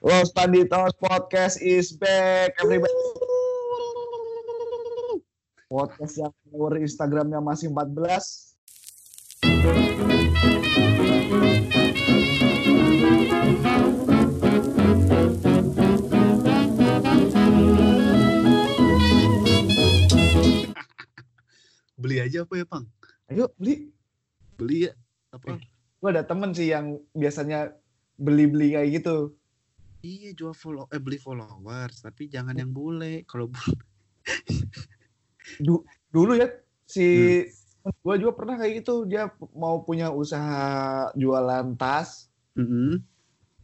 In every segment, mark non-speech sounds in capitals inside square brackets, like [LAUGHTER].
Los Panditos Podcast is back, everybody. Podcast yang follower Instagramnya masih 14. Beli aja apa ya, Pang? Ayo beli. Beli ya? Apa? Eh. Gue ada temen sih yang biasanya beli-beli kayak gitu. Iya, jual follow eh beli followers, tapi jangan yang bule. Kalau bule Du- dulu ya si gue juga pernah kayak gitu. Dia mau punya usaha jualan tas. Mm-mm.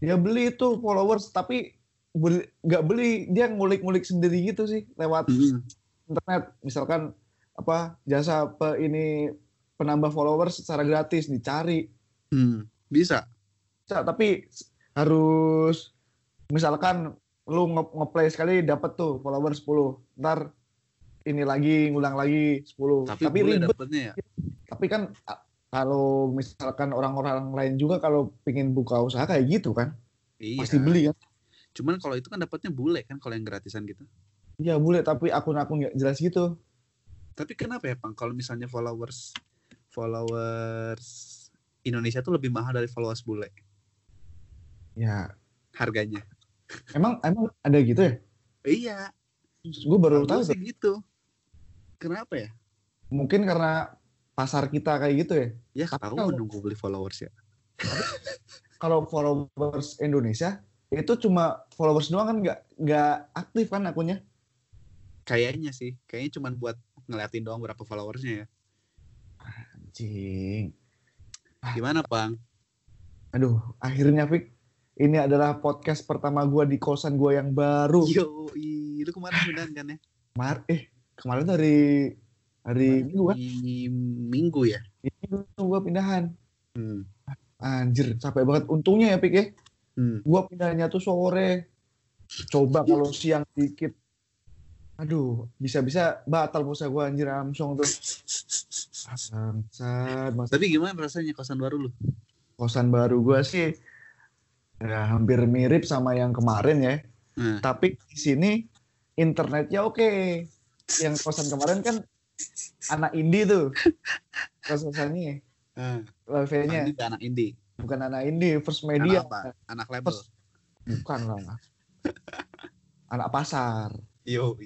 Dia beli itu followers tapi nggak beli dia ngulik-ngulik sendiri gitu sih lewat Mm-mm. internet misalkan apa jasa pe, ini penambah followers secara gratis dicari Hmm, Bisa. Bisa, tapi harus misalkan lu nge- ngeplay sekali dapat tuh followers 10 ntar ini lagi ngulang lagi 10 Tapi, tapi, bule ribet dapetnya ya. tapi kan kalau misalkan orang-orang lain juga kalau pengen buka usaha kayak gitu kan Iya. pasti beli kan Cuman kalau itu kan dapetnya bule kan kalau yang gratisan gitu. iya boleh tapi akun-akun nggak jelas gitu Tapi kenapa ya, Pang? Kalau misalnya followers followers Indonesia tuh lebih mahal dari followers bule ya harganya. Emang emang ada gitu ya Iya. gue baru tahu sih gitu. Kenapa ya? mungkin karena pasar kita kayak gitu ya Ya Tapi tahu kalau- menunggu beli followers ya. kalau followers Indonesia itu cuma followers doang kan nggak nggak aktif kan akunnya Kayaknya sih, kayaknya cuman buat ngeliatin doang berapa followersnya ya. anjing Gimana, Pang? aduh akhirnya Fik ini adalah podcast pertama gua di kosan gua yang baru Yo, lu kemarin pindahan kan ya? Mar eh kemarin tuh hari hari minggu kan minggu ya? ini gua pindahan Hmm. anjir capek banget untungnya ya Pik ya Hmm. gua pindahnya tuh sore coba kalau siang dikit aduh bisa-bisa batal puasa gua anjir amsong tuh [LAUGHS] bangsat mas Tapi gimana rasanya kosan baru lu? kosan baru gua sih ya, hampir mirip sama yang kemarin ya. Nah, tapi di sini internetnya oke. Yang kosan kemarin kan anak indie tuh. Kosannya ah, wifi-nya anak indie. bukan anak indie first media. Anak apa? Anak label. bukan lah. [LAUGHS] Anak pasar. Yo,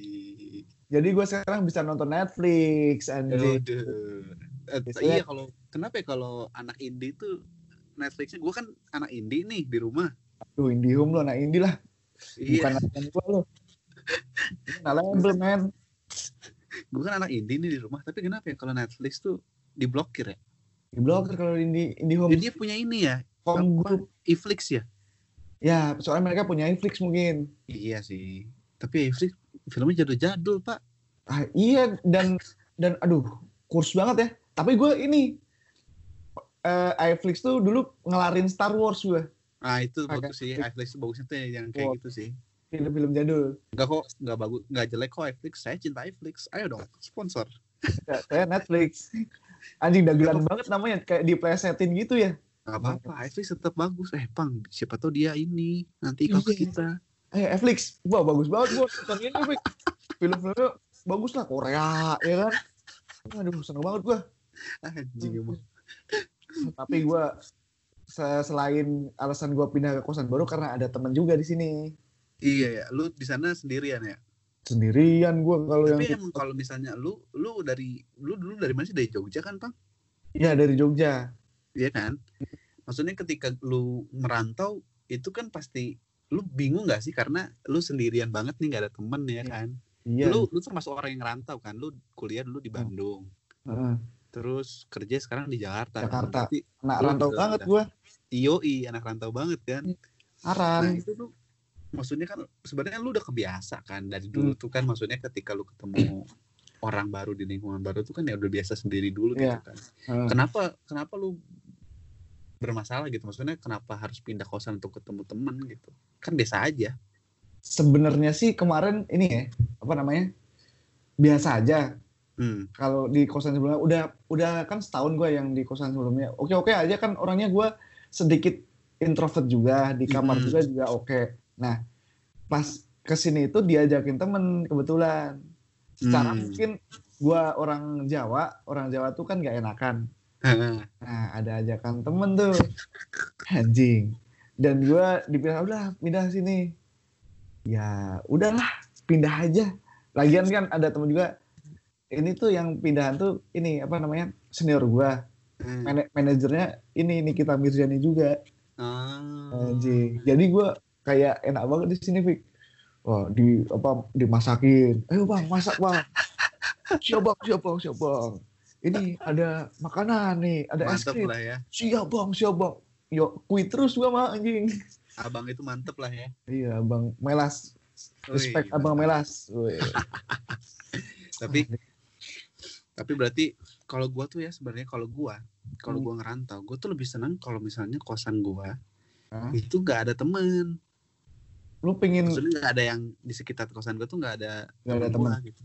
jadi gue sekarang bisa nonton Netflix anjing. Biasanya- iya kalau kenapa ya kalau anak indie tuh Netflixnya gue kan anak indie nih di rumah. Aduh, IndiHome lo anak indie lah bukan Iya, anak gue lo anak label men gue kan anak indie nih di rumah. Tapi kenapa ya kalau Netflix tuh diblokir ya? di blogger kalau indie IndiHome Jadi dia punya ini ya, home group Iflix ya? ya soalnya mereka punya Netflix mungkin Iya sih. Tapi Iflix filmnya jadul-jadul pak. Ah, iya dan dan aduh kurs banget ya. Tapi gue ini eh iFlix tuh dulu ngelarin Star Wars gue Nah itu Agak- bagus sih. Iflix tuh bagusnya tuh yang kayak Wow. gitu sih. film-film jadul. Enggak kok, enggak bagus, enggak jelek kok Iflix. Saya cinta Iflix. Ayo dong, sponsor. Ya, saya Netflix. Anjing dagelan banget namanya kayak diplesetin gitu ya. Gak apa-apa, Iflix tetap bagus. Eh, Pang, siapa tahu dia ini nanti ikut Iya. kita. Eh Netflix, wah bagus banget gue nonton ini Fik. Film-filmnya bagus lah Korea ya kan. Aduh seneng banget gue. Anjing emang. Tapi gue selain alasan gue pindah ke kosan baru karena ada teman juga di sini. Iya ya, lu di sana sendirian ya. Sendirian gue kalau yang Tapi emang kalau misalnya lu lu dari lu dulu dari mana sih dari Jogja kan, Pang? ya dari Jogja. Iya kan? Maksudnya ketika lu merantau itu kan pasti lu bingung gak sih karena lu sendirian banget nih gak ada temen ya kan? Iya. Lu lu termasuk orang yang ngerantau kan? Lu kuliah dulu di Bandung, Heeh. Terus kerja sekarang di Jakarta. Jakarta. Berarti anak rantau banget gue. IOI anak rantau banget kan? Aran. Nah itu tuh maksudnya kan sebenarnya lu udah kebiasa kan dari dulu tuh kan maksudnya ketika lu ketemu [CLEARS THROAT] orang baru di lingkungan baru tuh kan ya udah biasa sendiri dulu Iya. gitu kan. Heeh. Kenapa kenapa lu bermasalah gitu maksudnya kenapa harus pindah kosan untuk ketemu teman gitu kan biasa aja Sebenarnya sih kemarin ini ya, apa namanya? Biasa aja. Hmm. Kalau di kosan sebelumnya udah udah kan setahun gue yang di kosan sebelumnya. Oke oke aja kan orangnya gue sedikit introvert juga di kamar Mhm. juga juga oke. Nah, pas ke sini itu diajakin temen kebetulan. Secara Hmm. mungkin gua orang Jawa, orang Jawa tuh kan nggak enakan. Heeh. [LAUGHS] Nah, ada ajakan temen tuh. Anjing. Dan gua dibilang udah pindah sini. Ya, udahlah, pindah aja. Lagian kan ada temen juga ini tuh yang pindahan tuh ini apa namanya? senior gua. Hmm. Mana- manajernya ini Nikita Mirzani juga. Ah. Anjing. Jadi gua kayak enak banget di sini, Fik. Wah, di apa dimasakin. Ayo Bang, masak Bang. Siap Bang, siap Bang, siap Bang. Ini ada makanan nih, ada es Mantep krim. lah ya. Siap Bang, siap Bang. Yo, kuit terus gua mah anjing. Abang itu mantep lah ya. Iya, Bang Melas. Respect Wih, Abang mantap. Melas. [LAUGHS] Tapi tapi berarti kalau gua tuh ya sebenarnya kalau gua kalau Hmm. gua ngerantau, gua tuh lebih senang kalau misalnya kosan gua Hah? itu gak ada temen. Lu pengen Maksudnya gak ada yang di sekitar kosan gua tuh gak ada Nggak ada gua gitu.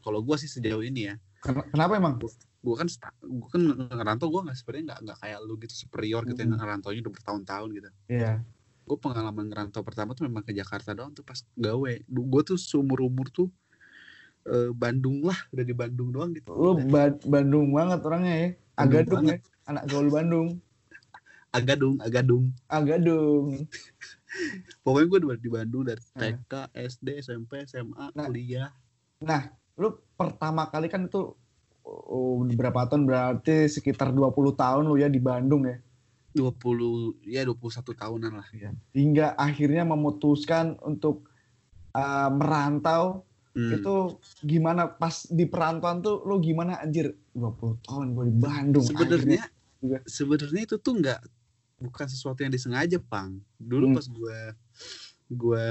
Kalau gua sih sejauh ini ya, ken- kenapa emang? gua kan gua kan ngerantau gua nggak sebenarnya nggak nggak kayak lu gitu superior gitu yang Hmm. ngerantaunya udah bertahun-tahun gitu. Iya. Gue pengalaman ngerantau pertama tuh memang ke Jakarta doang tuh pas gawe. Gue tuh seumur umur tuh eh, Bandung lah, udah di Bandung doang gitu. Lu Ba- Bandung banget orangnya ya. Agadung ya. Anak gaul Bandung. [LAUGHS] Agadung, Agadung. Agadung. [LAUGHS] Pokoknya gue di Bandung dari. TK, SD, SMP, SMA, Nah. kuliah. Nah, lu pertama kali kan itu oh, berapa tahun berarti sekitar 20 tahun lu ya di Bandung ya. 20 ya 21 tahunan lah. Hingga akhirnya memutuskan untuk uh, merantau. Hmm. Itu gimana pas di perantauan tuh lu gimana anjir? 20 tahun gue di Bandung. sebenarnya sebenarnya itu tuh nggak bukan sesuatu yang disengaja pang dulu Hmm. pas gue gue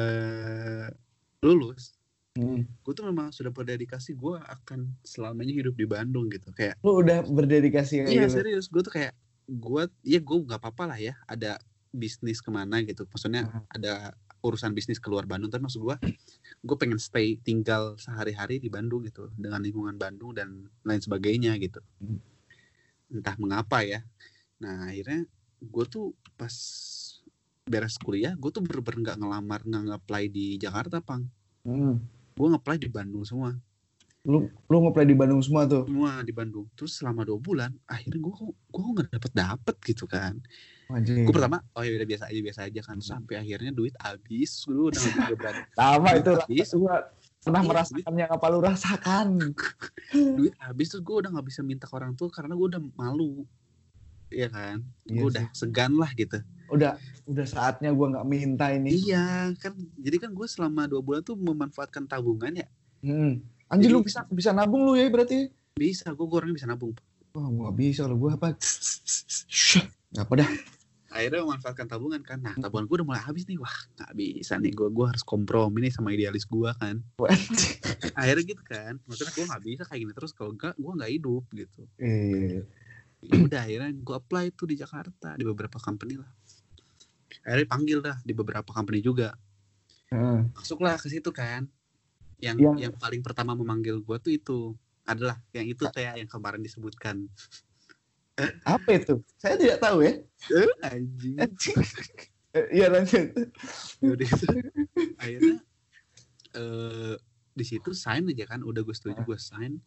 lulus Hmm. gue tuh memang sudah berdedikasi gue akan selamanya hidup di Bandung gitu kayak Lu udah berdedikasi kayak iya gitu. serius gue tuh kayak gue ya gue nggak apa-apa lah ya ada bisnis ke mana gitu maksudnya Hmm. ada urusan bisnis keluar Bandung tapi maksud gue gue pengen stay tinggal sehari-hari di Bandung gitu dengan lingkungan Bandung dan lain sebagainya gitu Hmm. entah mengapa ya nah akhirnya gue tuh pas beres kuliah gue tuh bener-bener nggak ngelamar nggak nge-apply di Jakarta pang Hmm. gue nge-apply di Bandung semua Lu lu ngeplay di Bandung semua tuh. semua di Bandung terus selama dua bulan akhirnya gue gue nggak dapet dapet gitu kan. Gue pertama oh ya udah biasa aja biasa aja kan sampai akhirnya duit habis dulu udah bisa berani [LAUGHS] Sama itu Habis. gua pernah Iya, merasakan yang apa lu rasakan. [LAUGHS] duit habis terus gue udah nggak bisa minta ke orang tua karena gue udah malu Iya kan Iya gue udah segan lah gitu Udah udah saatnya gua nggak minta ini. iya kan jadi kan gue selama dua bulan tuh memanfaatkan tabungan ya Hmm. Anjir lu bisa bisa nabung lu ya berarti. bisa gue orangnya bisa nabung Wah, gua nggak bisa kalau gua apa. Nggak apa dah. Akhirnya memanfaatkan tabungan kan. Nah tabungan gue udah mulai habis nih. Wah nggak bisa nih gue gue harus kompromi nih sama idealis gue kan. Akhirnya gitu kan. Maksudnya gue nggak bisa kayak gini terus. Kalau enggak gue nggak hidup gitu. Eh, ya udah akhirnya gue apply tuh di Jakarta di beberapa company lah. Akhirnya panggil dah di beberapa company juga. Heeh. masuklah ke situ kan. Yang Yang- yang paling pertama memanggil gue tuh itu. Adalah yang itu kayak yang kemarin disebutkan Apa itu? Saya tidak tahu ya. eh, anjing Anjing. Eh, Iya lanjut. Yaudah itu akhirnya eh di situ sign aja kan udah gue setuju gue sign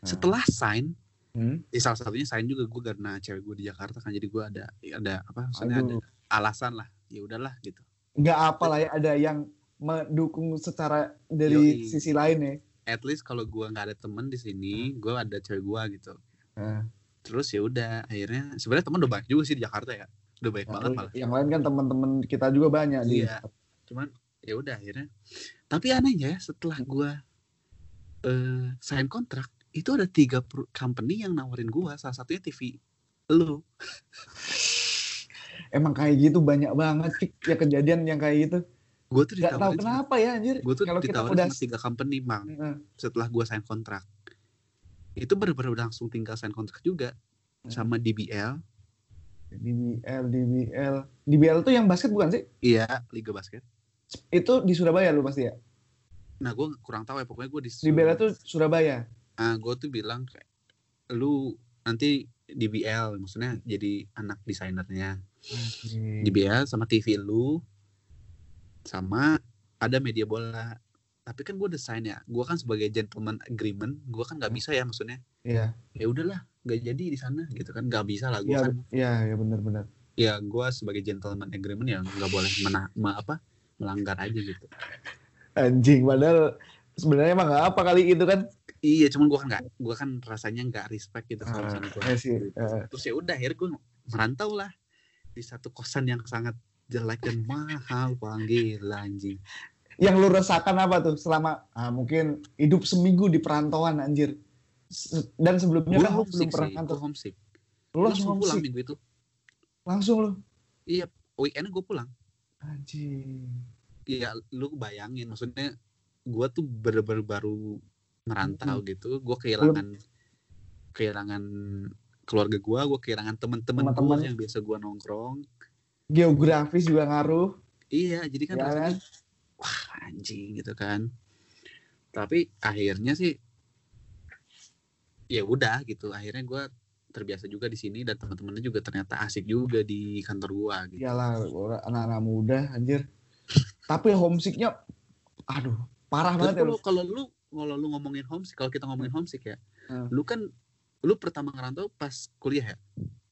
setelah sign Hmm. ya salah satunya sign juga gue karena cewek gue di Jakarta kan jadi gue ada ada apa maksudnya ada alasan lah ya udahlah gitu Nggak apa lah ya ada yang mendukung secara dari Yoi. sisi lain ya. at least kalau gue nggak ada temen di sini gue ada cewek gue gitu Nah, terus ya udah akhirnya sebenarnya teman udah banyak juga sih di Jakarta ya udah banyak banget malah yang lain kan teman-teman kita juga banyak di Iya. cuman ya udah akhirnya tapi anehnya ya setelah gue eh sign kontrak itu ada tiga company yang nawarin gue salah satunya TV lu Emang kayak gitu banyak banget Fik, ya kejadian yang kayak gitu. gue tuh Gak tahu kenapa ya anjir. gue tuh Kalau kita ditawarin udah tiga company mang Heeh. setelah gue sign kontrak itu bener-bener udah langsung tinggal sign kontrak juga Hmm. sama DBL DBL, DBL. DBL tuh yang basket bukan sih? iya Liga Basket Itu di Surabaya lu pasti ya? nah gue kurang tahu ya pokoknya gue di DBL tuh Surabaya. ah gue tuh bilang kayak lu nanti DBL maksudnya jadi anak desainernya DBL sama TV lu sama ada media bola tapi kan gue desain ya gue kan sebagai gentleman agreement gue kan nggak bisa ya maksudnya Iya. ya udahlah nggak jadi di sana gitu kan nggak bisa lah gue Iya, kan iya, ya benar-benar. ya gue sebagai gentleman agreement ya nggak boleh mena ma- apa melanggar aja gitu Anjing, padahal sebenarnya emang nggak apa kali itu kan. iya cuman gue kan nggak gue kan rasanya nggak respect gitu kalau misalnya gue iya sih. eh. terus ya udah akhirnya gue merantau lah di satu kosan yang sangat jelek dan mahal panggil anjing yang lu rasakan apa tuh selama ah, mungkin hidup seminggu di perantauan anjir? Dan sebelumnya gue kan lu belum homesick pernah kantor homesick. Lu langsung langsung pulang homesick? minggu itu. Langsung lu? Iya weekend gue pulang. Anjing. Iya, lu bayangin, maksudnya gue tuh bener-bener baru merantau Hmm. gitu, gue kehilangan kehilangan keluarga gue, gue kehilangan teman-teman Teman-teman. gue yang biasa gue nongkrong. geografis juga ngaruh. Iya, jadi kan ya rasanya kan wah anjing gitu kan. Tapi akhirnya sih ya udah gitu, akhirnya gue terbiasa juga di sini dan teman-temannya juga ternyata asik juga di kantor gua gitu. iyalah anak-anak muda anjir tapi homesicknya aduh parah banget ya lu lu kalau lu kalau lu ngomongin homesick, kalau kita ngomongin homesick ya, Hmm. lu kan lu pertama ngerantau pas kuliah ya?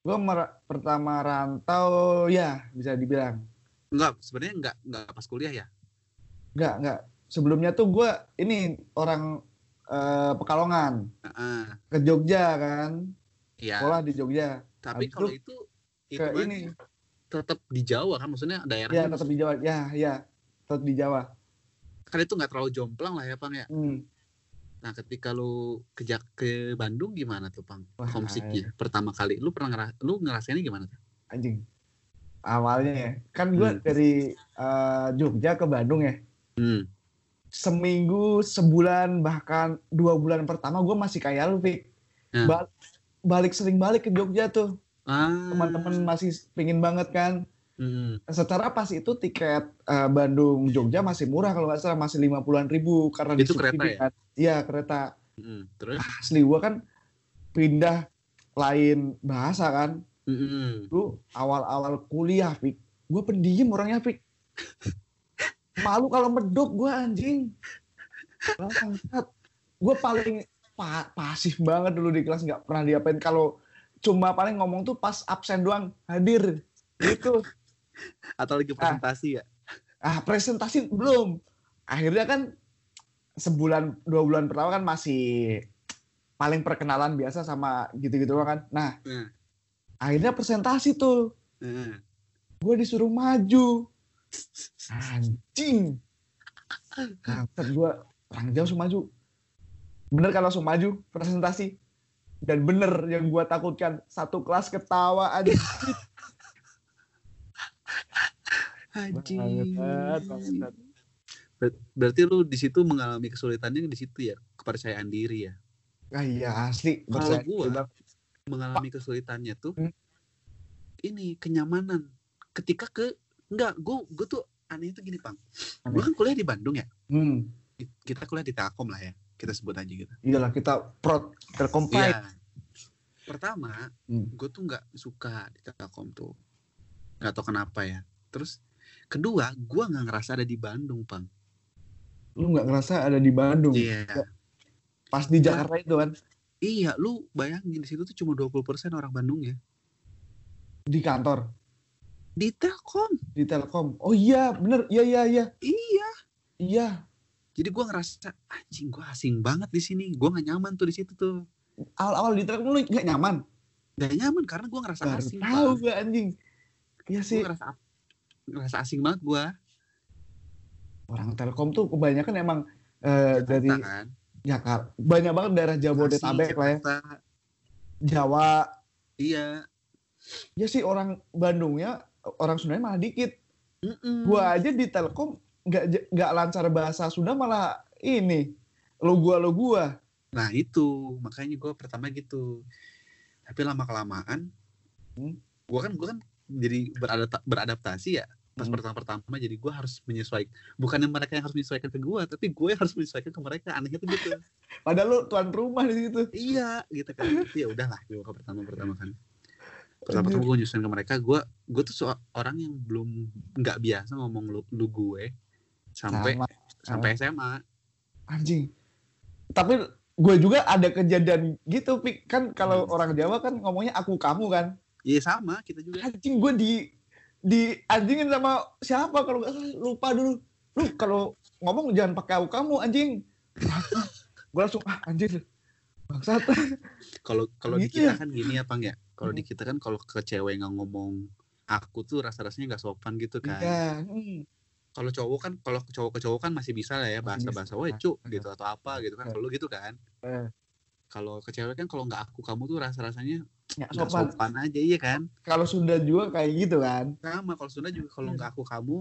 gua mer- pertama rantau ya bisa dibilang Enggak, sebenarnya enggak enggak pas kuliah ya. Enggak enggak sebelumnya tuh gua ini orang eh, Pekalongan Heeh. ke Jogja kan Iya. sekolah di Jogja Tapi habis kalau itu itu ke ini tetap di Jawa kan maksudnya ya daerahnya tetap di Jawa ya ya tetap di Jawa kan itu nggak terlalu jomplang lah ya Pang ya. Hmm. Nah ketika lu ke ke Bandung gimana tuh Pang? Wah, Homesicknya pertama kali. Lu pernah ngera lu ngerasainnya gimana tuh? anjing awalnya ya kan gue Hmm. dari eh, Jogja ke Bandung ya Hmm. seminggu sebulan bahkan dua bulan pertama gue masih kayak lu Fik. Ya. Ba- balik sering balik ke Jogja tuh Ah. teman-teman masih pingin banget kan Hmm. secara pas itu tiket eh, Bandung Jogja masih murah kalau nggak salah masih lima puluhan ribu karena Itu kereta ya? kan. iya kereta Hmm. Terus? asli gue kan pindah lain bahasa kan Hmm. lu awal-awal kuliah Fik gue pendiam orangnya Fik [LAUGHS] malu kalau medok gue anjing. Bangsat gue paling pa- pasif banget dulu di kelas nggak pernah diapain. Kalau cuma paling ngomong tuh pas absen doang hadir. Gitu. Atau lagi presentasi ya? ah presentasi belum. Akhirnya kan sebulan dua bulan pertama kan masih paling perkenalan biasa sama gitu-gitu kan. Nah Hmm. akhirnya presentasi tuh. Hmm. gue disuruh maju anjing Bangsat gue orang jauh langsung maju bener kan langsung maju presentasi dan bener yang gue takutkan satu kelas ketawa aja Anjing. Ber- Berarti lu di situ mengalami kesulitannya di situ ya, kepercayaan diri ya. ah, iya asli Kalau banget. Mengalami kesulitannya tuh Hmm. ini kenyamanan. Ketika ke enggak, gua gua tuh aneh itu gini, Pang. Gua kan kuliah di Bandung ya. hmm, Kita kuliah di Telkom lah ya. Kita sebut aja gitu. iyalah kita pro telkom. Iya. Pertama, Hmm. gue tuh nggak suka di Telkom tuh. Nggak tahu kenapa ya. Terus kedua, gua nggak ngerasa ada di Bandung, Pang. lu nggak ngerasa ada di Bandung Iya. pas di Jakarta itu kan Iya, lu bayangin di situ tuh cuma 20% orang Bandung ya. di kantor Di Telkom. di Telkom oh iya bener iya iya iya Iya. iya Jadi gua ngerasa anjing gua asing banget di sini. Gua nggak nyaman tuh di situ tuh. awal-awal di Telkom lu nggak nyaman Gak nyaman karena gua ngerasa baru asing. tahu gue anjing iya Gua sih ngerasa ngerasa asing banget gua. orang Telkom tuh kebanyakan emang dari Jakarta kan. Jakarta banyak banget daerah Jabodetabek lah ya. Jawa Iya. ya sih orang Bandungnya orang Sundanya malah dikit Mm-mm. gua aja di Telkom nggak nggak lancar bahasa Sunda malah ini lo gua lo gua Nah itu makanya gue pertama gitu. Tapi lama kelamaan, Hmm. gue kan gue kan jadi beradapta- beradaptasi ya. Pas Hmm. pertama-pertama jadi gue harus menyesuaikan. Bukan mereka yang harus menyesuaikan ke gue, tapi gue yang harus menyesuaikan ke mereka. Anehnya tuh gitu. [LAUGHS] padahal lu tuan rumah di situ iya gitu kan. Ya udahlah gue ke pertama-pertama kan. Pertama-pertama gue nyusun ke mereka. Gue gue tuh so- orang yang belum nggak biasa ngomong lu, lu gue. sampai Sama. sampai SMA anjing tapi gue juga ada kejadian gitu Pik. kan kalau Hmm. orang Jawa kan ngomongnya aku kamu kan iya sama kita juga anjing gue di di anjingin sama siapa kalau lupa dulu lu kalau ngomong jangan pakai aku kamu anjing [LAUGHS] gue langsung ah anjir bangsat kalau kalau di Gitu kita ya? kan gini apa enggak kalau di Hmm. kita kan kalau ke cewek nggak ngomong aku tuh rasa rasanya nggak sopan gitu kan iya hmm. kalau cowok kan kalau cowok ke cowok kan masih bisa lah ya Masih bahasa bisa. bahasa woi cuk Hmm. gitu atau apa gitu kan Hmm. kalau gitu kan Eh. kalau ke cewek kan kalau nggak aku kamu tuh rasa rasanya nggak sopan sopan aja iya kan kalau Sunda juga kayak gitu kan sama kalau Sunda juga kalau nggak aku kamu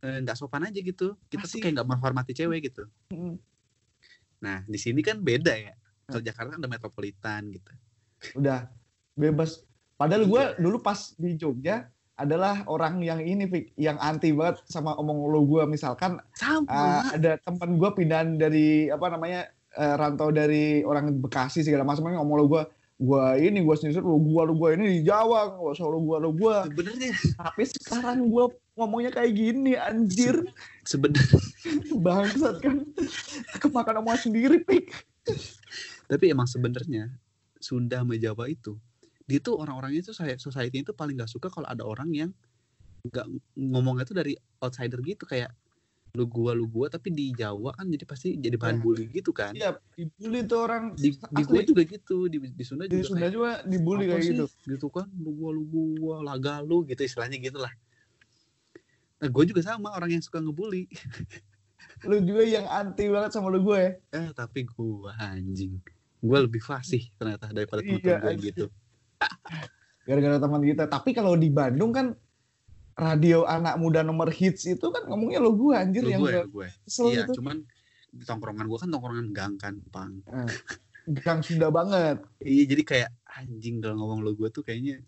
eh, nggak sopan aja gitu kita tuh Masih. kayak nggak menghormati cewek gitu Hmm. nah di sini kan beda ya kalau Jakarta kan ada metropolitan gitu. Udah bebas. Padahal gue Iya. dulu pas di Jogja adalah orang yang ini Fik, yang anti banget sama omong lo gue misalkan sama. uh, ada teman gue pindahan dari apa namanya uh, rantau dari orang Bekasi segala macam ngomong lo gue gue ini gue sendiri lo gue lo gue ini di Jawa nggak usah lo gue lo gue sebenarnya. Tapi sekarang gue ngomongnya kayak gini anjir. [LAUGHS] Sebenarnya. Bangsat kan. Kemakan omongan sendiri pik tapi emang sebenarnya Sunda sama Jawa itu dia tuh orang-orangnya tuh saya society itu paling gak suka kalau ada orang yang nggak ngomongnya tuh dari outsider gitu kayak lu gua lu gua tapi di Jawa kan jadi pasti jadi bahan Iya. bully gitu kan. Iya dibully tuh orang. Di, di gua juga gitu di, di Sunda di juga Sunda kayak, juga dibully "Apa kayak sih?" gitu. Gitu kan lu gua lu gua laga lu gitu istilahnya gitu lah. Nah gue juga sama orang yang suka ngebully. [LAUGHS] Lu juga yang anti banget sama lu gue eh tapi gua anjing gua lebih fasih ternyata daripada Iya, teman-teman gue gitu. [LAUGHS] Gara-gara teman kita. Tapi kalau di Bandung kan radio anak muda nomor hits itu kan ngomongnya lo gue anjir lu yang gue gue gue kesel iya gitu. cuman di tongkrongan gua kan tongkrongan gang kan pang. Eh, gang Sunda banget. Iya jadi kayak anjing kalau ngomong lo gue tuh kayaknya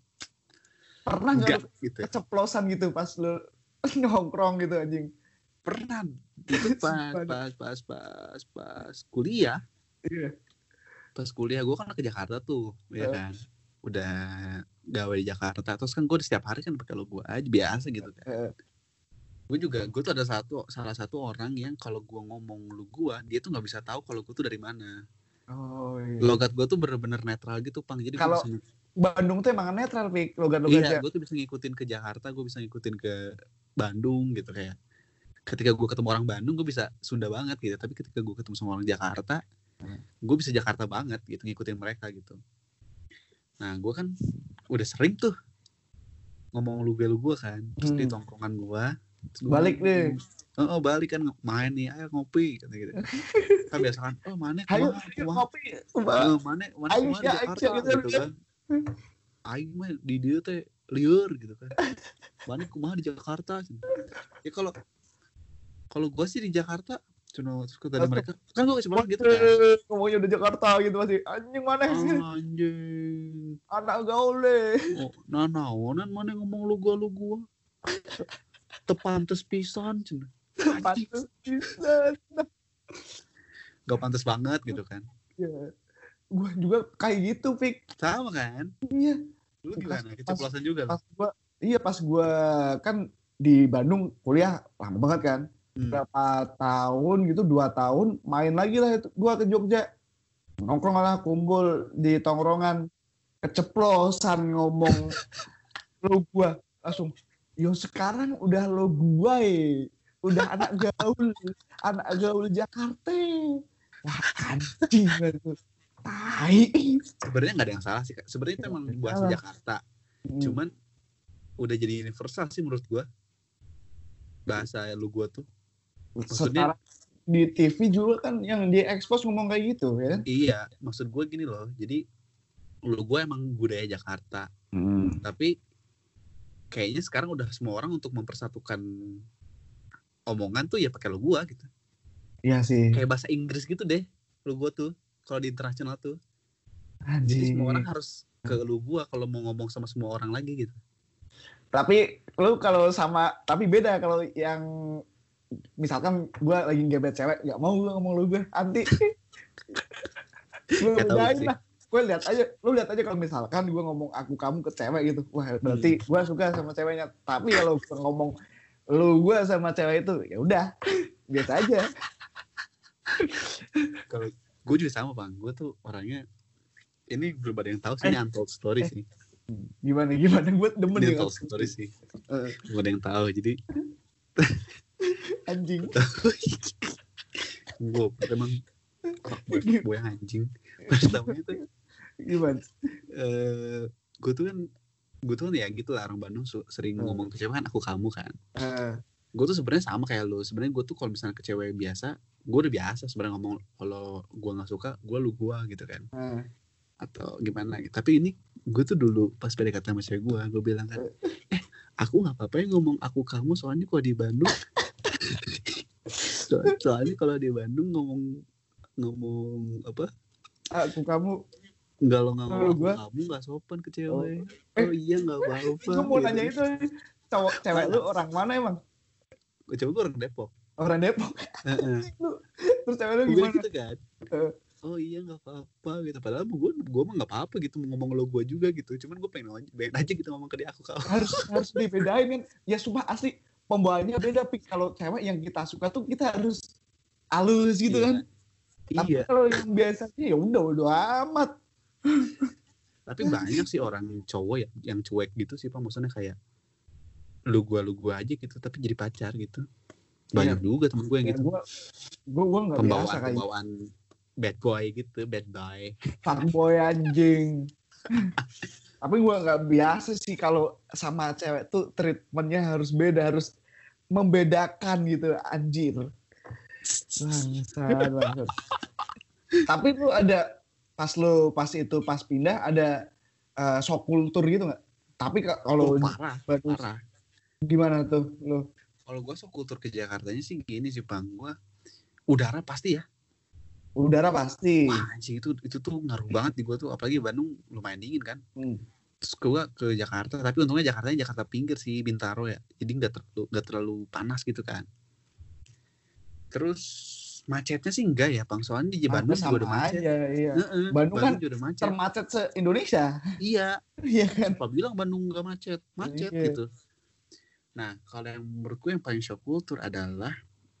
pernah nggak gitu. keceplosan gitu pas lu [LAUGHS] nongkrong gitu anjing? Pernah. [LAUGHS] Itu pas pas pas pas pas kuliah. Iya pas kuliah gue kan ke Jakarta tuh ya Eh. kan udah gawe di Jakarta terus kan gue setiap hari kan pakai lo gue aja biasa gitu kan gue juga gue tuh ada satu salah satu orang yang kalau gue ngomong lu gue dia tuh nggak bisa tahu kalau gue tuh dari mana oh iya. logat gue tuh bener-bener netral gitu pang jadi Kalau bisa Bandung tuh emang netral pik logat-logatnya Iya, gue tuh bisa ngikutin ke Jakarta, gue bisa ngikutin ke Bandung gitu kayak. Ketika gue ketemu orang Bandung, gue bisa Sunda banget gitu. Tapi ketika gue ketemu sama orang Jakarta. Gue bisa Jakarta banget gitu, ngikutin mereka gitu. Nah, gue kan udah sering tuh ngomong lu lu gue kan, terus di Hmm. tongkrongan gue. Balik deh. Oh, oh, balik kan main nih, ayo ngopi gitu gitu. [LAUGHS] kan biasa kan, oh mana ayo ayo ngopi mana mana di ya, Jakarta gitu, gitu kan. Aing mah di dia teh liur gitu kan. Mana kumaha di Jakarta. Ya kalau kalau gua sih di Jakarta cuma kata Langsung. mereka kan gua kasih gitu kan. Ngomongnya udah Jakarta gitu masih anjing mana sih Anjing. anak gaul deh Oh, nah naonan mana ngomong lu gua lu gua. Tepantes pisan cenah. pantes bisa Gak pantas banget gitu kan. ya gue juga kayak gitu Fik Sama kan? iya Lu gimana? Keceplosan juga lu. pas gua iya pas gua kan di Bandung kuliah lama banget kan Hmm. berapa tahun gitu dua tahun main lagi lah itu gua ke Jogja nongkrong lah kumpul di tongkrongan keceplosan ngomong [LAUGHS] lo gua langsung yo sekarang udah lo gua eh udah anak gaul anak gaul Jakarta wah anjing itu tai Sebenarnya nggak ada yang salah sih. Sebenarnya itu emang salah. Jakarta. Hmm. cuman udah jadi universal sih menurut gua bahasa lu gua tuh maksudnya- sekarang di TV juga kan yang diekspos ngomong kayak gitu ya kan? iya maksud gua gini loh jadi lu gua emang budaya Jakarta tapi kayaknya sekarang udah semua orang untuk mempersatukan omongan tuh ya pakai lu gua gitu Iya sih. kayak bahasa Inggris gitu deh lu gua tuh kalau di internasional tuh jadi Anjing. semua orang harus ke lu gua kalau mau ngomong sama semua orang lagi gitu Tapi lu kalau sama tapi beda kalau yang misalkan gua lagi gebet cewek nggak mau gua ngomong lu gue anti. gue tahu udahin lah. Gue lihat aja, lu lihat aja kalau misalkan gua ngomong aku kamu ke cewek gitu, wah berarti gua suka sama ceweknya. Tapi kalau gua ngomong lu gue sama cewek itu ya udah biasa aja Kalau gue juga sama bang, gue tuh orangnya ini belum ada yang tahu sih ini untold story eh. sih. gimana gimana gue demen Ini untold story sih. Eh, Belum ada yang tahu. Jadi [LAUGHS] anjing [LAUGHS] gue emang gue yang anjing. Pertamanya tuh gimana eh gue tuh kan gue tuh kan ya gitu lah orang Bandung sering Hmm. ngomong ke cewek kan aku kamu kan. Eh, Gue tuh sebenarnya sama kayak lu. Sebenarnya gue tuh kalau misalnya ke cewek biasa, gue udah biasa sebenarnya ngomong kalau gue nggak suka, gue lu gue gitu kan. eh. atau gimana gitu. Tapi ini gue tuh dulu pas PDKT sama cewek gue, gue bilang kan, eh aku nggak apa-apa ya ngomong aku kamu soalnya kalau di Bandung, so- soalnya kalau di Bandung ngomong ngomong apa aku kamu nggak lo nggak Kalau ngomong gua- kamu nggak sopan ke cewek. Eh, Oh, iya nggak apa-apa. gue mau gitu. nanya itu cowok cewek lu orang mana emang Cewek gue orang Depok. orang Depok [LAUGHS] terus cewek lu Gue gimana gitu kan. Eh. Oh iya nggak apa-apa gitu. Padahal gue gue mah nggak apa-apa gitu mau ngomong lo gue juga gitu. Cuman gue pengen aja, pengen aja gitu ngomong ke dia aku kamu. harus harus dibedain kan ya sumpah asli pembawaannya beda pik. Kalau cewek yang kita suka tuh kita harus halus gitu Iya. kan. Tapi Iya. kalau yang biasanya ya udah udah amat. Tapi banyak sih orang cowok ya yang cuek gitu sih pak. Maksudnya kayak lu gua lu gua aja gitu tapi jadi pacar gitu. Banyak juga temen gue yang ya, gitu. gue gue gue nggak biasa pembawaan kayak pembawaan bad boy gitu bad boy. Fuckboy anjing [LAUGHS] tapi gue nggak biasa sih kalau sama cewek tuh treatmentnya harus beda harus membedakan gitu anjir. Bangsat, bangsat. tapi lu ada pas lu pas itu pas pindah ada eh, shock kultur gitu nggak? Tapi ka- kalau Oh, parah baru parah. gimana tuh lu? Kalau gue sok kultur ke Jakartanya sih gini sih bang. Gue udara pasti ya udara pasti. Wah anjing itu itu tuh ngaruh banget di gue tuh apalagi Bandung lumayan dingin kan. Hmm. terus gue ke Jakarta tapi untungnya Jakarta Jakarta pinggir sih Bintaro ya. Jadi nggak terlalu nggak terlalu panas gitu kan. Terus macetnya sih enggak ya bang? Soalnya di Bandung juga sama udah macet. aja iya. Heeh, Bandung kan juga udah macet. termacet se Indonesia iya. [LAUGHS] Iya kan? Apa bilang Bandung nggak macet? Macet Iya. gitu. Nah kalau yang menurutku yang paling shock culture adalah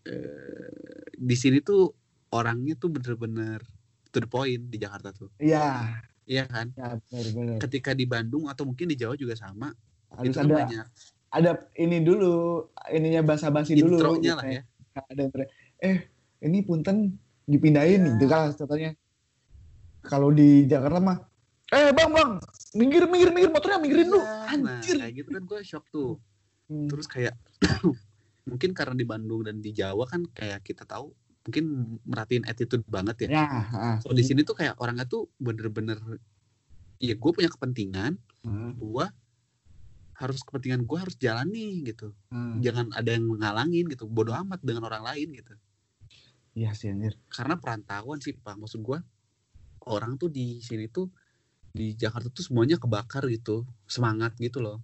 eh, di sini tuh orangnya tuh bener-bener to the point di Jakarta tuh. Iya. Iya kan? Ya benar-benar ketika di Bandung atau mungkin di Jawa juga sama harus itu kan ada banyak. ada ini dulu ininya basa-basi dulu intronya gitu lah ya. Ada eh ini punten dipindahin Ya. gitu kan contohnya. Kalau di Jakarta mah eh bang bang minggir minggir minggir motornya minggirin lu. Nah, anjir. kayak gitu kan gue shock tuh. Hmm. terus kayak [CLEARS THROAT] mungkin karena di Bandung dan di Jawa kan kayak kita tahu mungkin merhatiin attitude banget ya. Ya ah. kalau di sini tuh kayak orangnya tuh bener-bener ya gue punya kepentingan Hmm. gue harus kepentingan gue harus jalani gitu. Hmm. jangan ada yang menghalangin gitu. Bodoh amat dengan orang lain gitu. Iya sih anjir. Karena perantauan sih pak. Maksud gue orang tuh di sini tuh di Jakarta tuh semuanya kebakar gitu. Semangat gitu loh.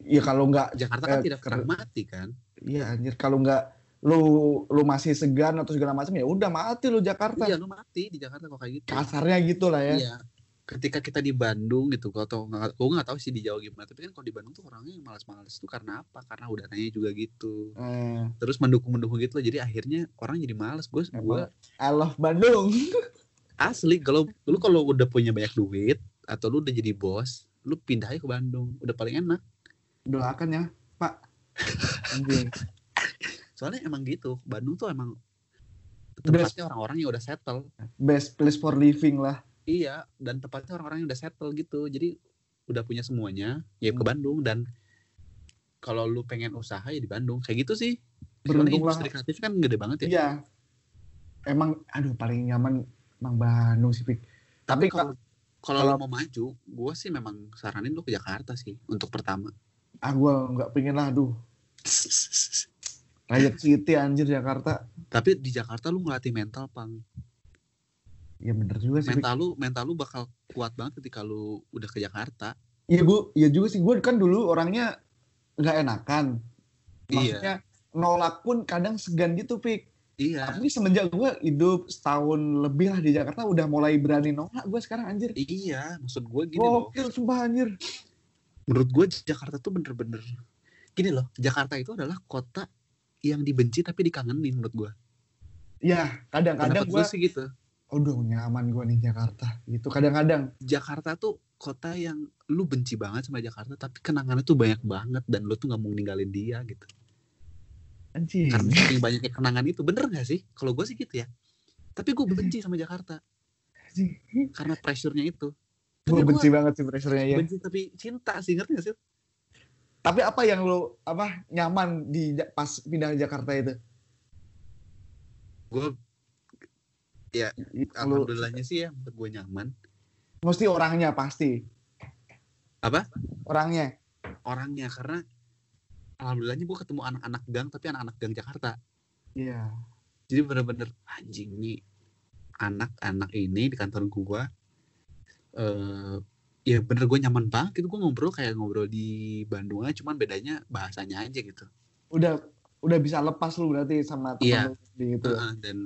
Iya kalau nggak Jakarta kan Eh, tidak pernah mati kan? Iya anjir. Kalau nggak lu lu masih segan atau segala macam ya udah mati lu Jakarta. Iya lu mati di Jakarta kok kayak gitu. Kasarnya gitu lah ya. Iya. Ketika kita di Bandung gitu kalau tau nggak gue nggak tahu sih di Jawa gimana tapi kan kalau di Bandung tuh orangnya yang malas-malas tuh karena apa? Karena udaranya juga gitu. Eh, terus mendukung-mendukung gitu loh jadi akhirnya orang jadi malas gue gue Emang. I love Bandung. Asli kalau lu kalau udah punya banyak duit atau lu udah jadi bos lu pindah aja ke Bandung udah paling enak. Doakan ya Pak. [LAUGHS] Anjing soalnya emang gitu Bandung tuh emang tempatnya orang-orang yang udah settle best place for living lah iya dan tempatnya orang-orang yang udah settle gitu jadi udah punya semuanya ya ke Hmm. Bandung dan kalau lu pengen usaha ya di Bandung kayak gitu sih Beruntung Soalnya lah. industri kreatif kan gede banget ya Iya. Emang aduh paling nyaman emang Bandung sih, Pik. tapi Tapi kalau kalau mau maju gue sih memang saranin lu ke Jakarta sih untuk pertama ah gua nggak pengen lah aduh. [LAUGHS] Riot City anjir Jakarta. tapi di Jakarta lu ngelatih mental pang Ya bener juga sih. Mental lu mental lu bakal kuat banget ketika lu udah ke Jakarta Iya gua, iya juga sih gua kan dulu orangnya nggak enakan. Iya. Maksudnya nolak pun kadang segan gitu, Pik. iya Tapi semenjak gua hidup setahun lebih lah di Jakarta udah mulai berani nolak gua sekarang anjir. iya maksud gue gini loh Gokil sumpah anjir. menurut gue Jakarta tuh bener-bener gini loh Jakarta itu adalah kota yang dibenci tapi dikangenin menurut gue Ya, kadang-kadang gue, sih gitu aduh nyaman gue nih Jakarta. Gitu, kadang-kadang. Jakarta tuh kota yang lu benci banget sama Jakarta tapi kenangannya tuh banyak banget dan lu tuh nggak mau ninggalin dia gitu Anjing. karena saking banyaknya kenangan itu bener gak sih kalau gue sih gitu ya tapi gue benci sama Jakarta Anjing. karena pressure-nya itu Gue benci banget sih pressure-nya ya. benci tapi cinta sih ngerti gak sih Tapi apa yang lo apa nyaman di pas pindah ke Jakarta itu? gue ya alhamdulillahnya sih ya gue nyaman mesti orangnya pasti. Apa? Orangnya. orangnya karena alhamdulillahnya gue ketemu anak-anak gang tapi anak-anak gang Jakarta Iya. jadi bener-bener anjing nih anak-anak ini di kantor gua eh ya bener gue nyaman banget itu gue ngobrol kayak ngobrol di Bandung aja cuman bedanya bahasanya aja gitu Udah udah bisa lepas lu berarti sama teman Iya. lu di itu. Heeh, dan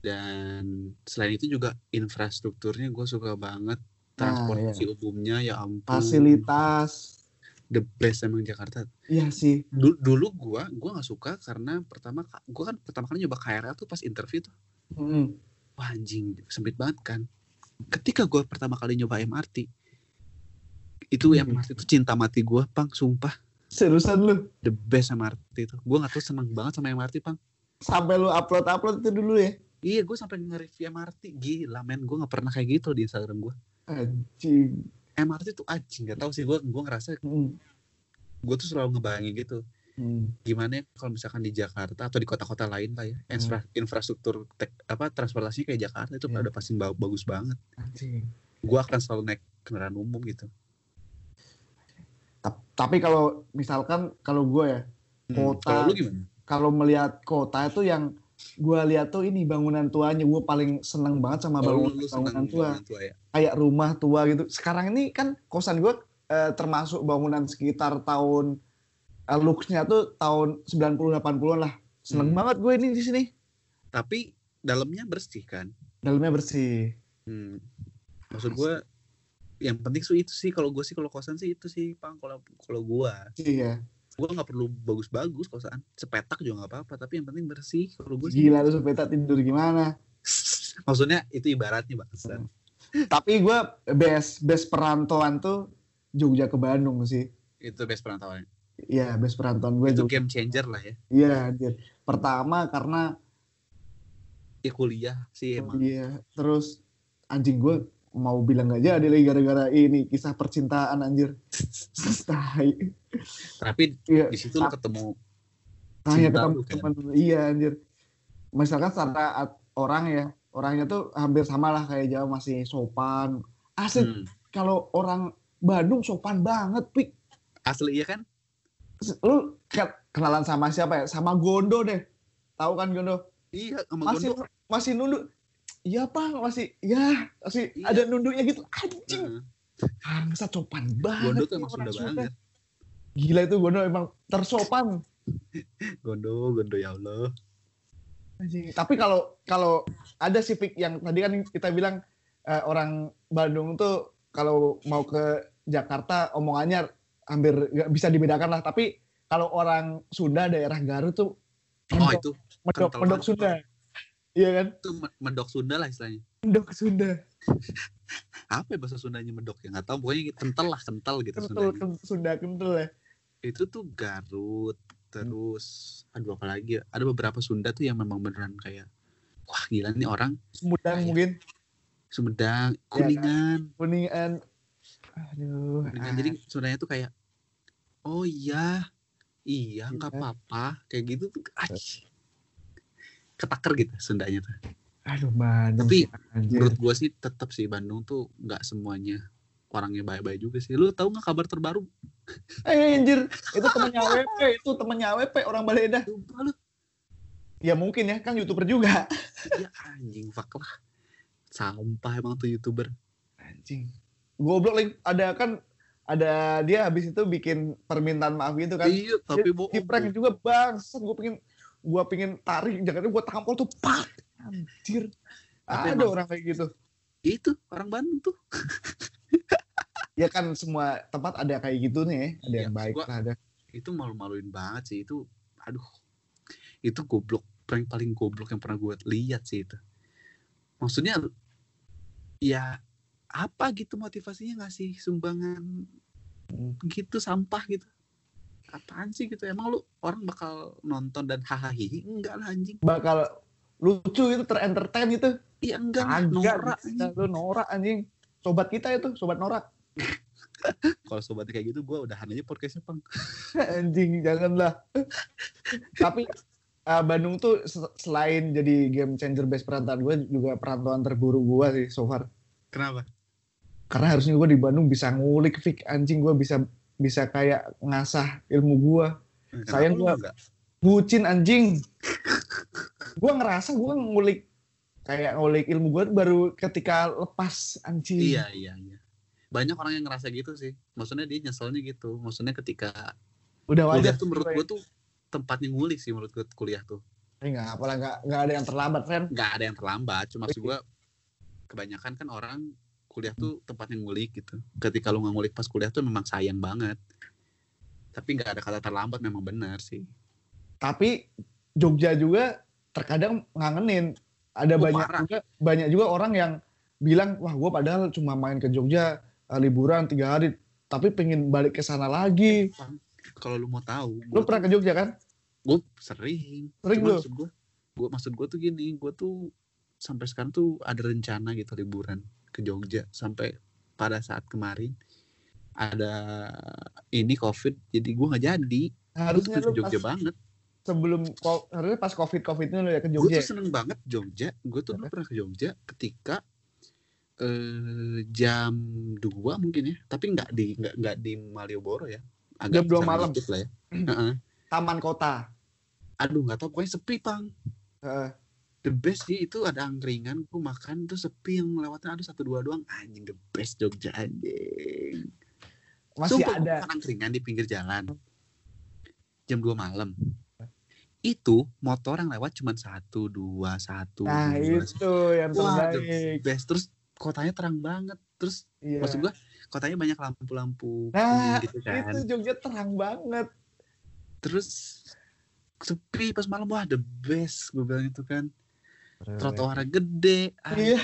dan selain itu juga infrastrukturnya gue suka banget transportasi umumnya ya ampun Fasilitas. the best emang Jakarta Iya sih. dulu, dulu gua gua nggak suka karena pertama gua kan pertama kali nyoba KRL tuh pas interview tuh Mm. wah anjing sempit banget kan ketika gua pertama kali nyoba MRT itu Hmm. MRT itu cinta mati gua pang sumpah Seriusan lu the best MRT itu gua nggak tahu seneng banget sama MRT pang sampai lu upload-upload itu dulu ya. iya gua sampai nge-review MRT gila men gua nggak pernah kayak gitu di Instagram gua Anjing. MRT tuh anjing nggak tahu sih gua gua ngerasa Mm. gua tuh selalu ngebayangin gitu Mm. gimana ya kalau misalkan di Jakarta atau di kota-kota lain lah ya infra- infrastruktur tek- apa transportasi kayak Jakarta itu Hmm. pada pasti ba- bagus banget Anjing. gua akan selalu naik kendaraan umum gitu Tapi kalau misalkan kalau gue ya, Kota. kalau melihat kota itu yang gue lihat tuh ini bangunan tuanya gue paling seneng banget sama Oh, bangunan, bangunan tua. bangunan tua ya? Kayak rumah tua gitu. Sekarang ini kan kosan gue eh, termasuk bangunan sekitar tahun eh, looksnya tuh tahun 90 80-an lah. Seneng Hmm. banget gue ini di sini. Tapi dalamnya bersih kan? Dalamnya bersih. Hmm. maksud gua yang penting sih itu sih kalau gue sih kalau kosan sih itu sih pang kalau kalau gua. Iya. Gua nggak perlu bagus-bagus kosan sepetak juga nggak apa-apa tapi yang penting bersih. Kalau gue sih gila tuh sepeda tidur gimana? [LAUGHS] Maksudnya itu ibaratnya bang. Tapi gue best best perantauan tuh Jogja ke Bandung sih. Itu best perantauan Iya, best perantauan gue itu Jogja. game changer lah ya. Iya, anjir. Pertama karena ya kuliah sih emang. Iya, terus anjing gue mau bilang gak jadi lagi gara-gara ini kisah percintaan anjir. Tapi Iya, di situ lu ketemu hanya cinta ketemu kan? teman. Iya anjir. Misalkan secara orang ya, orangnya tuh hampir sama lah kayak Jawa masih sopan. Asli hmm, kalau orang Bandung sopan banget, Pik. asli iya kan Lu ke- kenalan sama siapa ya? Sama Gondo deh. Tahu kan Gondo? iya sama Masih Gondo masih nunduk. Iya, Pak, masih ya, masih Iya. ada nunduknya gitu. Anjing. Bangsa sopan banget. Gondo tuh emang Sunda Sunda. banget Gila itu Gondo emang tersopan. [LAUGHS] Gondo Gondo ya Allah Anjing. Tapi kalau kalau ada sih Pik yang tadi kan kita bilang eh, orang Bandung tuh kalau mau ke Jakarta omongannya hampir nggak bisa dibedakan lah. Tapi kalau orang Sunda daerah Garut tuh oh mendok, itu mendok, mendok. Sunda. Iya kan? itu me- medok Sunda lah istilahnya Mendok Sunda. apa ya bahasa Sundanya medok ya nggak tahu pokoknya kental lah kental gitu Kental, Sundanya Sunda kental ya. itu tuh Garut terus aduh apa lagi ya ada beberapa Sunda tuh yang memang beneran kayak wah gila nih orang Sumedang Iya. mungkin. Sumedang kan? Kuningan Kuningan. Aduh. Kuningan jadi Sundanya tuh kayak oh iya iya nggak Iya. apa-apa kayak gitu tuh aj, ketaker gitu Sundanya tuh Aduh Bandung. Tapi, anjir. menurut gua sih tetap sih Bandung tuh nggak semuanya orangnya baik-baik juga sih lu tahu nggak kabar terbaru Eh anjir, itu temennya WP, itu temennya WP orang Baleda. Lu Ya mungkin ya, kan YouTuber juga. ya anjing fuck lah sampah emang tuh youtuber Anjing. Goblok lagi, ada kan ada dia habis itu bikin permintaan maaf gitu kan. iya tapi bohong Di prank juga bangsat, gue pengen gue pengen tarik jangan gue tampol tuh pak anjir. Tapi ada orang kayak gitu. Itu orang Bandung tuh. [LAUGHS] Ya kan semua tempat ada kayak gitu nih ada yang Iya, baik gua- ada. Itu malu-maluin banget sih itu aduh. Itu goblok prank paling goblok yang pernah gue lihat sih itu. Maksudnya ya apa gitu motivasinya ngasih sumbangan Hmm. gitu sampah gitu apaan sih gitu? Emang lu orang bakal nonton dan hahaha enggak lah anjing. Bakal lucu itu terentertain itu iya enggak bisa anjing. lu norak anjing. Sobat kita itu sobat norak [LAUGHS] kalau sobat kayak gitu gue udahan aja podcastnya pang. [LAUGHS] Anjing janganlah. Tapi uh, Bandung tuh se- selain jadi game changer best perantauan gue juga perantauan terburuk gue sih so far. Kenapa? Karena harusnya gue di Bandung bisa ngulik Fik. Anjing gue bisa bisa kayak ngasah ilmu gue Kenapa Sayang gua- enggak? bucin anjing. Gue ngerasa gue ngulik kayak ngulik ilmu gue baru ketika lepas anjing. Iya iya iya. Banyak orang yang ngerasa gitu sih. Maksudnya dia nyeselnya gitu. Maksudnya ketika udah kuliah wajar tuh menurut gue tuh tempatnya ngulik sih menurut gue kuliah tuh. Nggak apalah nggak nggak ada yang terlambat Ren. Nggak ada yang terlambat. Cuma maksud gue kebanyakan kan orang kuliah tuh tempatnya ngulik gitu. Ketika lu nggak ngulik pas kuliah tuh memang sayang banget. Tapi nggak ada kata terlambat memang benar sih. Tapi Jogja juga terkadang ngangenin. Ada Oh, banyak parah. juga banyak juga orang yang bilang wah gue padahal cuma main ke Jogja eh, liburan tiga hari tapi pengen balik ke sana lagi. Kalau lu mau tahu lu pernah ke Jogja kan? Gue sering. Sering Cuma lu? maksud gue gue maksud gue tuh gini gue tuh sampai sekarang tuh ada rencana gitu liburan ke Jogja. Sampai pada saat kemarin ada ini covid jadi gue nggak jadi. Gue harusnya ke Jogja pas, banget. sebelum harusnya pas covid covidnya lu ya ke gue Jogja tuh seneng banget Jogja. Gue tuh dulu pernah ke Jogja ketika eh, jam 2 mungkin ya. Tapi nggak di nggak nggak di Malioboro ya. Jam 2 sana malam. lah ya. [CLEARS THROAT] Taman kota. Aduh nggak tahu pokoknya sepi pang. The best sih itu ada angkringan gue makan tuh sepi yang lewatnya ada satu dua doang. Anjing the best Jogja anjing. Masih Sumpah, ada. makan angkringan di pinggir jalan. Jam 2 malam. Itu motor yang lewat cuma satu dua satu nah dua, itu yang Wah, terbaik. best. Terus kotanya terang banget. Terus Iya. maksud gua kotanya banyak lampu-lampu Nah, gitu kan. itu Jogja terang banget. Terus sepi pas malam. Wah the best gue bilang itu kan trotoarnya gede Iya.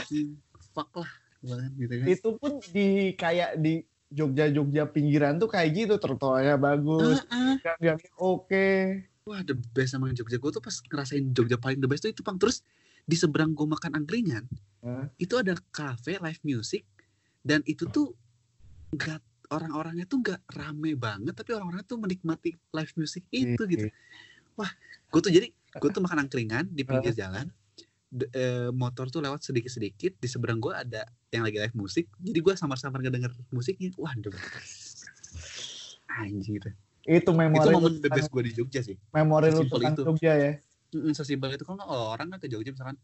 fuck lah gitu kan? Itu pun di kayak di Jogja Jogja pinggiran tuh kayak gitu trotoarnya bagus Heeh. gang oke. Wah the best sama Jogja. Gue tuh pas ngerasain Jogja paling the best tuh itu pang terus di seberang gue makan angkringan Hah? itu ada cafe live music dan itu tuh nggak orang-orangnya tuh nggak rame banget tapi orang-orangnya tuh menikmati live music itu gitu. Gue tuh jadi gue tuh makan angkringan di pinggir jalan Eh, motor tuh lewat sedikit-sedikit di seberang gue ada yang lagi live musik jadi gue samar-samar ngedenger musiknya wah anjir itu. Itu memori lu momen the best gue di Jogja sih. Memori lu tentang itu. Jogja ya? Mm, sesimpel itu. Kalau orang kan ke Jogja misalkan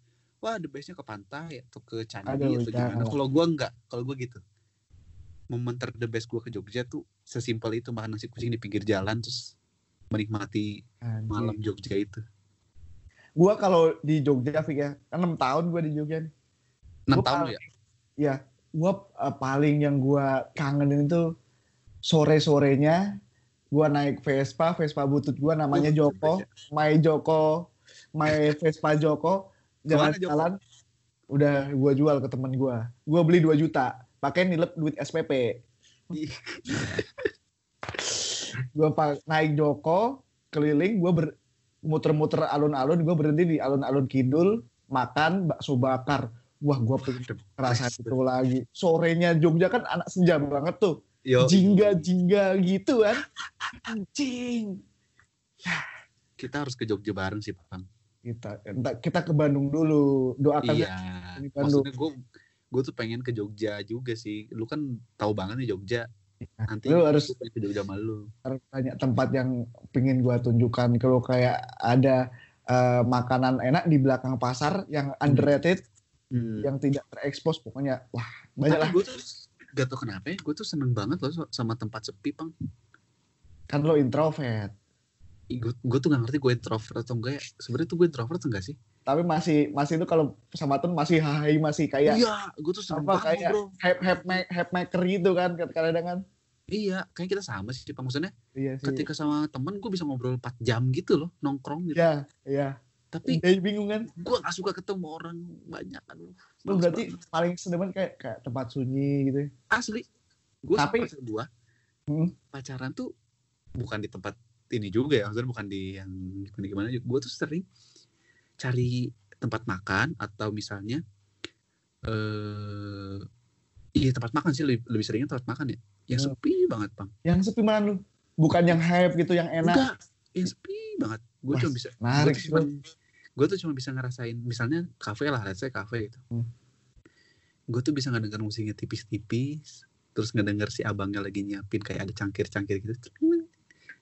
wah the bestnya ke pantai atau ke candi Aduh, atau gimana. Kalau gue nggak kalau gue gitu. Momen ter the best gue ke Jogja tuh sesimpel itu makan nasi kucing di pinggir jalan terus menikmati malam Jogja itu gua kalau di Jogja Fik ya kan 6 tahun gua di Jogja nih. Enam Gua tahun paling- ya? Gua eh, paling yang gua kangenin itu sore-sorenya gua naik Vespa Vespa butut gua namanya Uh, Joko best Mai Joko Mai Vespa [LAUGHS] Joko. Jalan-jalan udah gua jual ke temen gua. Gua beli 2 juta pakai nilep duit SPP pa- naik Joko keliling gua ber muter-muter alun-alun gua berhenti di alun-alun kidul makan bakso bakar. Wah gua pengen rasa itu lagi. Sorenya Jogja kan anak senja banget tuh. Yo, jingga jingga gitu kan. Anjing. Kita harus ke Jogja bareng sih Bang. Kita entar kita ke Bandung dulu. Doakan iya. di Bandung. maksudnya gue gue tuh pengen ke Jogja juga sih. Lu kan tahu banget nih Jogja nanti Lu harus- gua pengen ke Jogja sama lu banyak tempat yang pingin gua tunjukkan kalau kayak ada eh, makanan enak di belakang pasar yang underrated Hmm. yang tidak terekspos pokoknya wah banyak lah gue tuh gak tau kenapa ya, gue tuh seneng banget loh sama tempat sepi, Pang. kan lo introvert Gue, gue tuh gak ngerti gue introvert atau enggak ya. Sebenarnya tuh gue introvert atau enggak sih? tapi masih masih itu kalau sama masih hai masih kayak Iya, gue tuh seneng apa, banget kayak- bro. hype hype hype maker gitu kan kadang-kadang kan iya kayak kita sama sih Pak maksudnya Iya sih. ketika sama temen gue bisa ngobrol 4 jam gitu loh nongkrong gitu Iya, iya. tapi Jadi bingung kan? gue gak suka ketemu orang banyak aduh Lu berarti banget. paling sedemen kayak kayak tempat sunyi gitu. ya? asli gue Tapi- gue Hmm. pacaran tuh bukan di tempat ini juga ya maksudnya bukan di yang gimana gimana gue tuh sering cari tempat makan atau misalnya eh iya tempat makan sih lebih, lebih seringnya tempat makan ya yang Hmm. sepi banget bang Yang sepi mana lu? Bukan yang hype gitu, yang enak. enggak yang sepi banget gue cuma bisa menarik gue tuh cuma gue tuh cuma bisa ngerasain misalnya kafe lah let's say kafe gitu Hmm. gue tuh bisa ngedenger musiknya tipis-tipis terus ngedenger si abangnya lagi nyiapin kayak ada cangkir-cangkir gitu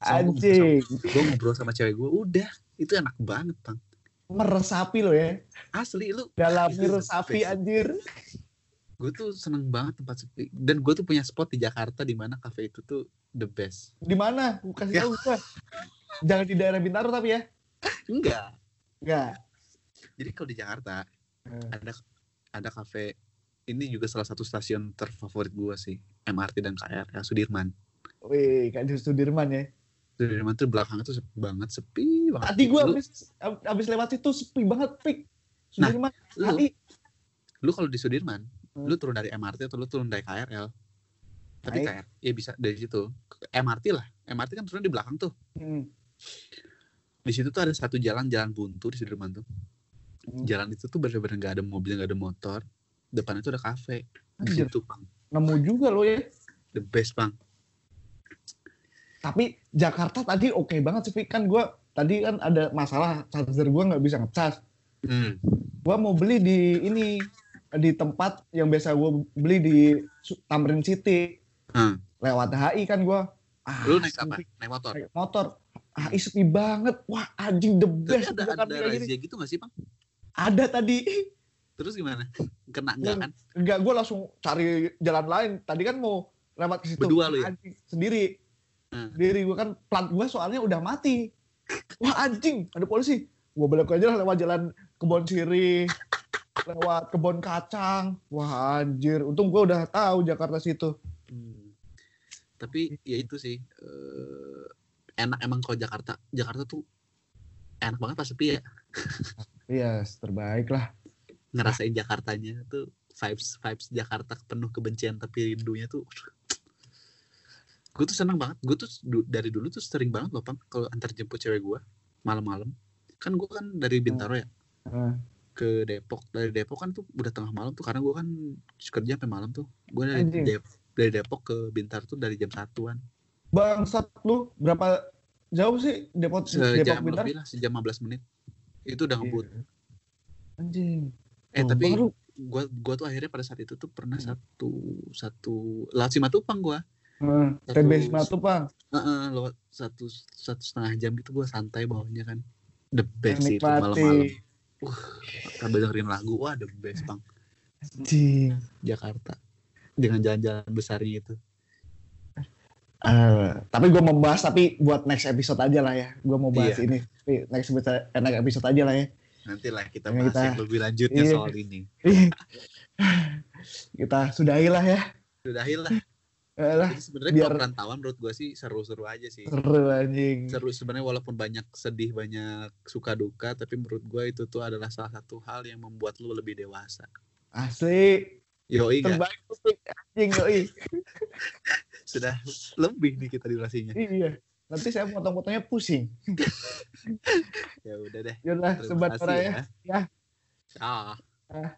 Anjing. gue ngobrol sama cewek gue udah itu enak banget bang Meresapi lo ya. asli lu Dalam meresapi anjir. Gue tuh seneng banget tempat sepi dan gue tuh punya spot di Jakarta di mana kafe itu tuh the best Di mana? Kasih Ya. tahu gua. Jangan di daerah Bintaro tapi ya. enggak Enggak. jadi kalau di Jakarta Eh. ada ada kafe ini juga salah satu stasiun terfavorit gue sih MRT dan KRL Sudirman Wih, kayak di Sudirman ya. Sudirman tuh belakangnya tuh sepi banget sepi banget Tadi gua lu, habis habis lewat situ sepi banget pik. Nah, Sudirman. lu, Tadi lu kalau di Sudirman Hmm. Lu turun dari MRT atau lu turun dari KRL tapi. KRL ya bisa dari situ MRT lah MRT kan turun di belakang tuh Hmm. di situ tuh ada satu jalan jalan buntu di Sudirman tuh Hmm. jalan itu tuh bener-bener nggak ada mobil nggak ada motor depannya tuh ada kafe di situ bang nemu juga lo ya. the best bang Tapi Jakarta tadi oke banget sih, kan gue tadi kan ada masalah charger gue nggak bisa ngecas. hmm. Gue mau beli di ini di tempat yang biasa gue beli di Tamrin City Hmm. lewat HI kan gue. Ah, lu naik apa naik motor Naik motor. HI sepi banget. Wah anjing the tapi best. ada Jakarta ada razia gitu gak sih bang Ada tadi. terus gimana [LAUGHS] kena enggak kan Enggak, gue langsung cari jalan lain. Tadi kan mau lewat ke situ. Berdua lu ya? Anjing, sendiri. Hmm. Sendiri gue kan plat gue soalnya udah mati. [LAUGHS] Wah anjing, ada polisi. Gue balik aja lah lewat jalan kebon sirih, lewat kebon kacang. Wah anjir, untung gue udah tahu Jakarta situ. Hmm. Tapi ya itu sih eh, enak emang kalau Jakarta. Jakarta tuh enak banget pas sepi ya. Iya, terbaik lah. Ngerasain Jakartanya tuh vibes vibes Jakarta penuh kebencian tapi rindunya tuh. Gue tuh seneng banget. Gue tuh du- dari dulu tuh sering banget loh, Pang, kalau antar jemput cewek gue malam-malam. Kan gue kan dari Bintaro ya Heeh. Ke Depok. Dari Depok kan tuh udah tengah malam tuh karena gue kan kerja sampai malam tuh. Gue dari Anjing. Dep- dari Depok ke Bintar tuh dari jam satuan. Bangsat lu berapa jauh sih Depok Depok Sejam Bintar? lebih lah, sejam 15 menit. Itu udah ngebut. Iya. Anjing. Eh Tuh, tapi baru gua gua tuh akhirnya pada saat itu tuh pernah satu satu lewat Simatupang gua. Heeh, Satu- TB Simatupang. Heeh, lewat satu satu setengah jam gitu gua santai bawahnya kan. The best sih itu Menikmati. Malam-malam. Sambil dengerin lagu, wah the best bang. Anjing. Jakarta dengan jalan-jalan besarnya itu. Eh, tapi gue mau bahas tapi buat next episode aja lah ya. Gue mau bahas Iya. ini. Next episode, eh, next episode aja lah ya. Nanti lah kita bahas kita- yang lebih lanjutnya Iya. soal ini. [LAUGHS] Kita sudahi lah ya. Sudah sebenarnya biar- kalau perantauan menurut gua sih seru-seru aja sih. seru anjing. seru sebenarnya walaupun banyak sedih banyak suka duka tapi menurut gue itu tuh adalah salah satu hal yang membuat lu lebih dewasa Asli. yoi? Terbaik tuh, Pik. anjing yoi. [LAUGHS] sudah lebih nih kita durasinya Iya. Nanti saya potong-potongnya pusing. [LAUGHS] ya udah deh Yaudah, sebat ya. ya Ya. ah Ah.